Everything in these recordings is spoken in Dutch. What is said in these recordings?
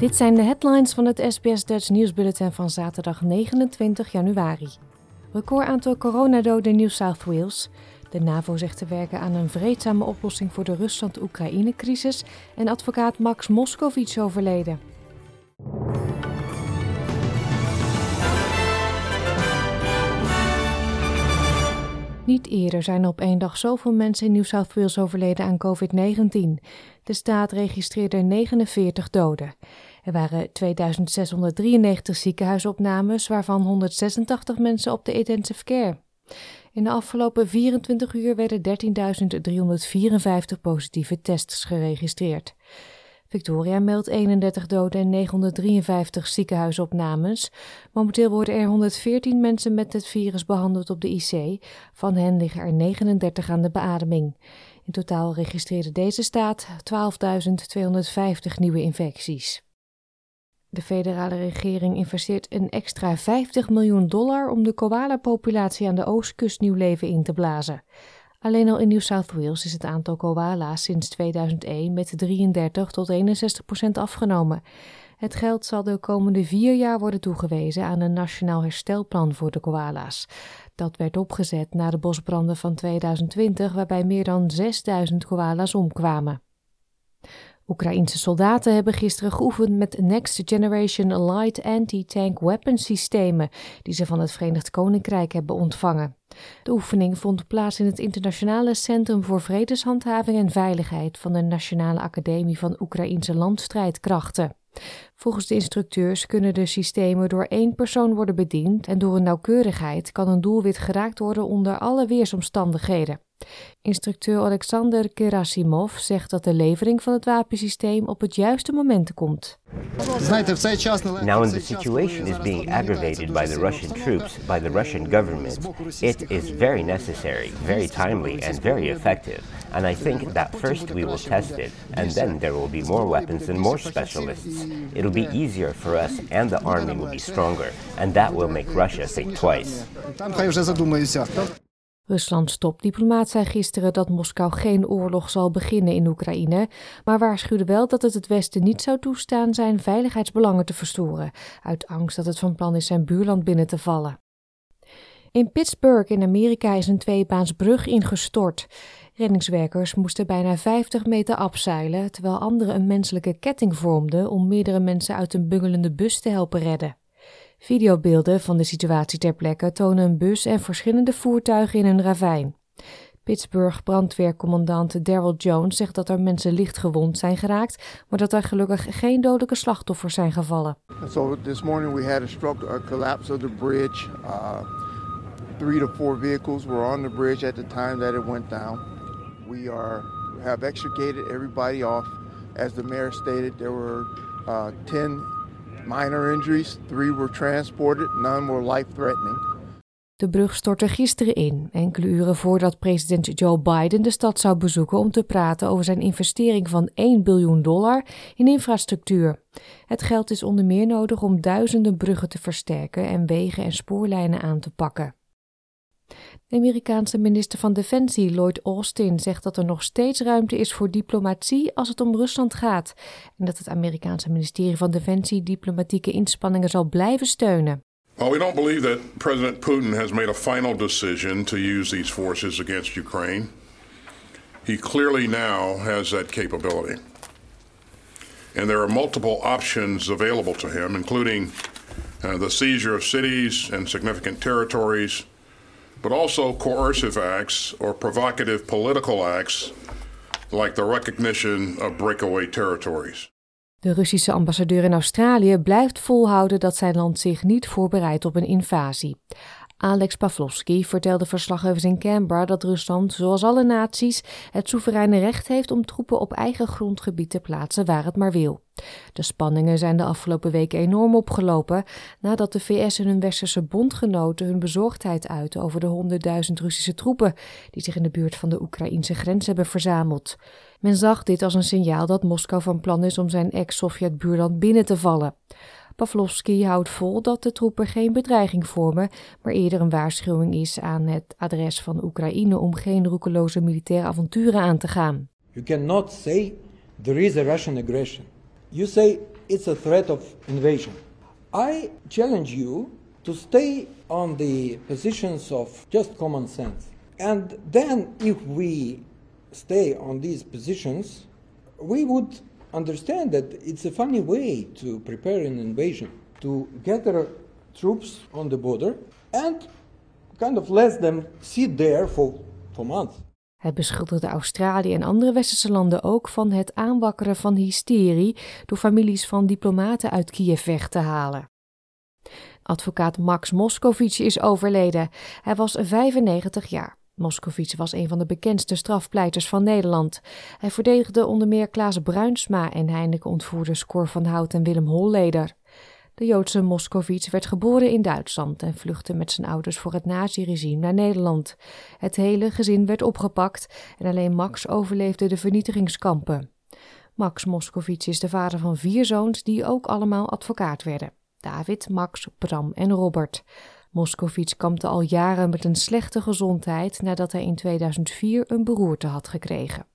Dit zijn de headlines van het SBS Dutch nieuwsbulletin van zaterdag 29 januari. Record aantal coronadoden in New South Wales. De NAVO zegt te werken aan een vreedzame oplossing voor de Rusland-Oekraïne-crisis. En advocaat Max Moscovic overleden. Niet eerder zijn op één dag zoveel mensen in New South Wales overleden aan COVID-19. De staat registreerde 49 doden. Er waren 2693 ziekenhuisopnames, waarvan 186 mensen op de intensive care. In de afgelopen 24 uur werden 13.354 positieve tests geregistreerd. Victoria meldt 31 doden en 953 ziekenhuisopnames. Momenteel worden er 114 mensen met het virus behandeld op de IC. Van hen liggen er 39 aan de beademing. In totaal registreerde deze staat 12.250 nieuwe infecties. De federale regering investeert een extra 50 miljoen dollar om de koala-populatie aan de oostkust nieuw leven in te blazen. Alleen al in New South Wales is het aantal koala's sinds 2001 met 33 tot 61 procent afgenomen. Het geld zal de komende vier jaar worden toegewezen aan een nationaal herstelplan voor de koala's. Dat werd opgezet na de bosbranden van 2020, waarbij meer dan 6000 koala's omkwamen. Oekraïense soldaten hebben gisteren geoefend met Next Generation Light Anti-Tank Weapon systemen die ze van het Verenigd Koninkrijk hebben ontvangen. De oefening vond plaats in het Internationale Centrum voor Vredeshandhaving en Veiligheid van de Nationale Academie van Oekraïense Landstrijdkrachten. Volgens de instructeurs kunnen de systemen door één persoon worden bediend en door een nauwkeurigheid kan een doelwit geraakt worden onder alle weersomstandigheden. Instructeur Alexander Kerasimov zegt dat de levering van het wapensysteem op het juiste moment komt. Now in the situation is being aggravated by the Russian troops, by the Russian government, it is very necessary, very timely and very effective. And I think that first we will test it, and then there will be more weapons and more specialists. It'll be easier for us and the army will be stronger, and that will make Russia think twice. Ruslands topdiplomaat zei gisteren dat Moskou geen oorlog zal beginnen in Oekraïne, maar waarschuwde wel dat het het Westen niet zou toestaan zijn veiligheidsbelangen te verstoren, uit angst dat het van plan is zijn buurland binnen te vallen. In Pittsburgh in Amerika is een tweebaans brug ingestort. Reddingswerkers moesten bijna 50 meter afzeilen, terwijl anderen een menselijke ketting vormden om meerdere mensen uit een bungelende bus te helpen redden. Videobeelden van de situatie ter plekke tonen een bus en verschillende voertuigen in een ravijn. Pittsburgh brandweercommandant Daryl Jones zegt dat er mensen licht gewond zijn geraakt, maar dat er gelukkig geen dodelijke slachtoffers zijn gevallen. So this morning we had a a collapse of the bridge. Uh, three to four vehicles were on the bridge at the time that it went down. We are have extricated everybody off. As the mayor stated, there were uh, 10 minor injuries. Three were transported, none were life-threatening. De brug stortte gisteren in, enkele uren voordat president Joe Biden de stad zou bezoeken om te praten over zijn investering van 1 biljoen dollar in infrastructuur. Het geld is onder meer nodig om duizenden bruggen te versterken en wegen en spoorlijnen aan te pakken. De Amerikaanse minister van Defensie Lloyd Austin zegt dat er nog steeds ruimte is voor diplomatie als het om Rusland gaat en dat het Amerikaanse ministerie van Defensie diplomatieke inspanningen zal blijven steunen. Well, we don't believe that President Putin has made a final decision to use these forces against Ukraine. He clearly now has that capability. And there are multiple options available to him, including uh, the seizure of cities and significant territories, but also coercive acts or provocative political acts like the recognition of breakaway territories. De Russische ambassadeur in Australië blijft volhouden dat zijn land zich niet voorbereidt op een invasie. Alex Pavlovski vertelde verslaggevers in Canberra dat Rusland, zoals alle naties, het soevereine recht heeft om troepen op eigen grondgebied te plaatsen waar het maar wil. De spanningen zijn de afgelopen weken enorm opgelopen nadat de VS en hun westerse bondgenoten hun bezorgdheid uiten over de 100.000 Russische troepen die zich in de buurt van de Oekraïnse grens hebben verzameld. Men zag dit als een signaal dat Moskou van plan is om zijn ex-Sovjet-buurland binnen te vallen. Pavlovski houdt vol dat de troepen geen bedreiging vormen, maar eerder een waarschuwing is aan het adres van Oekraïne om geen roekeloze militaire avonturen aan te gaan. You cannot say there is a Russian aggression. You say it's a threat of invasion. I challenge you to stay on the positions of just common sense. And then, if we stay on these positions, we would understand that it's a funny way to prepare an invasion to gather troops on the border and kind of let them sit there for, for months. Hij beschuldigde Australië en andere westerse landen ook van het aanwakkeren van hysterie door families van diplomaten uit Kiev weg te halen. Advocaat Max Moscovici is overleden. Hij was 95 jaar. Moscovici was een van de bekendste strafpleiters van Nederland. Hij verdedigde onder meer Klaas Bruinsma en Heineken-ontvoerders Cor van Hout en Willem Holleder. De Joodse Moskovits werd geboren in Duitsland en vluchtte met zijn ouders voor het naziregime naar Nederland. Het hele gezin werd opgepakt en alleen Max overleefde de vernietigingskampen. Max Moskovits is de vader van vier zoons die ook allemaal advocaat werden. David, Max, Bram en Robert. Moskovits kampte al jaren met een slechte gezondheid nadat hij in 2004 een beroerte had gekregen.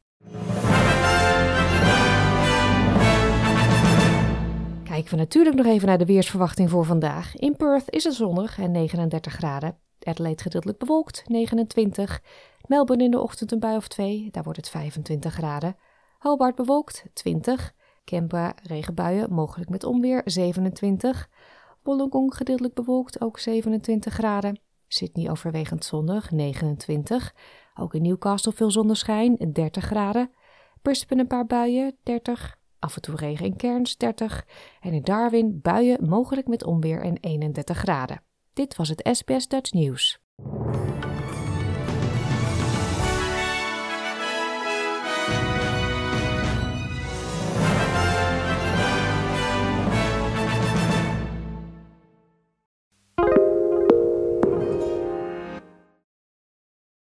Kijken we natuurlijk nog even naar de weersverwachting voor vandaag. In Perth is het zonnig en 39 graden. Adelaide gedeeltelijk bewolkt, 29. Melbourne in de ochtend een bui of 2, daar wordt het 25 graden. Hobart bewolkt, 20. Canberra regenbuien, mogelijk met onweer, 27. Wollongong gedeeltelijk bewolkt, ook 27 graden. Sydney overwegend zonnig, 29. Ook in Newcastle veel zonneschijn, 30 graden. Brisbane een paar buien, 30. Af en toe regen in Cairns 30 en in Darwin buien mogelijk met onweer en 31 graden. Dit was het SBS Dutch Nieuws.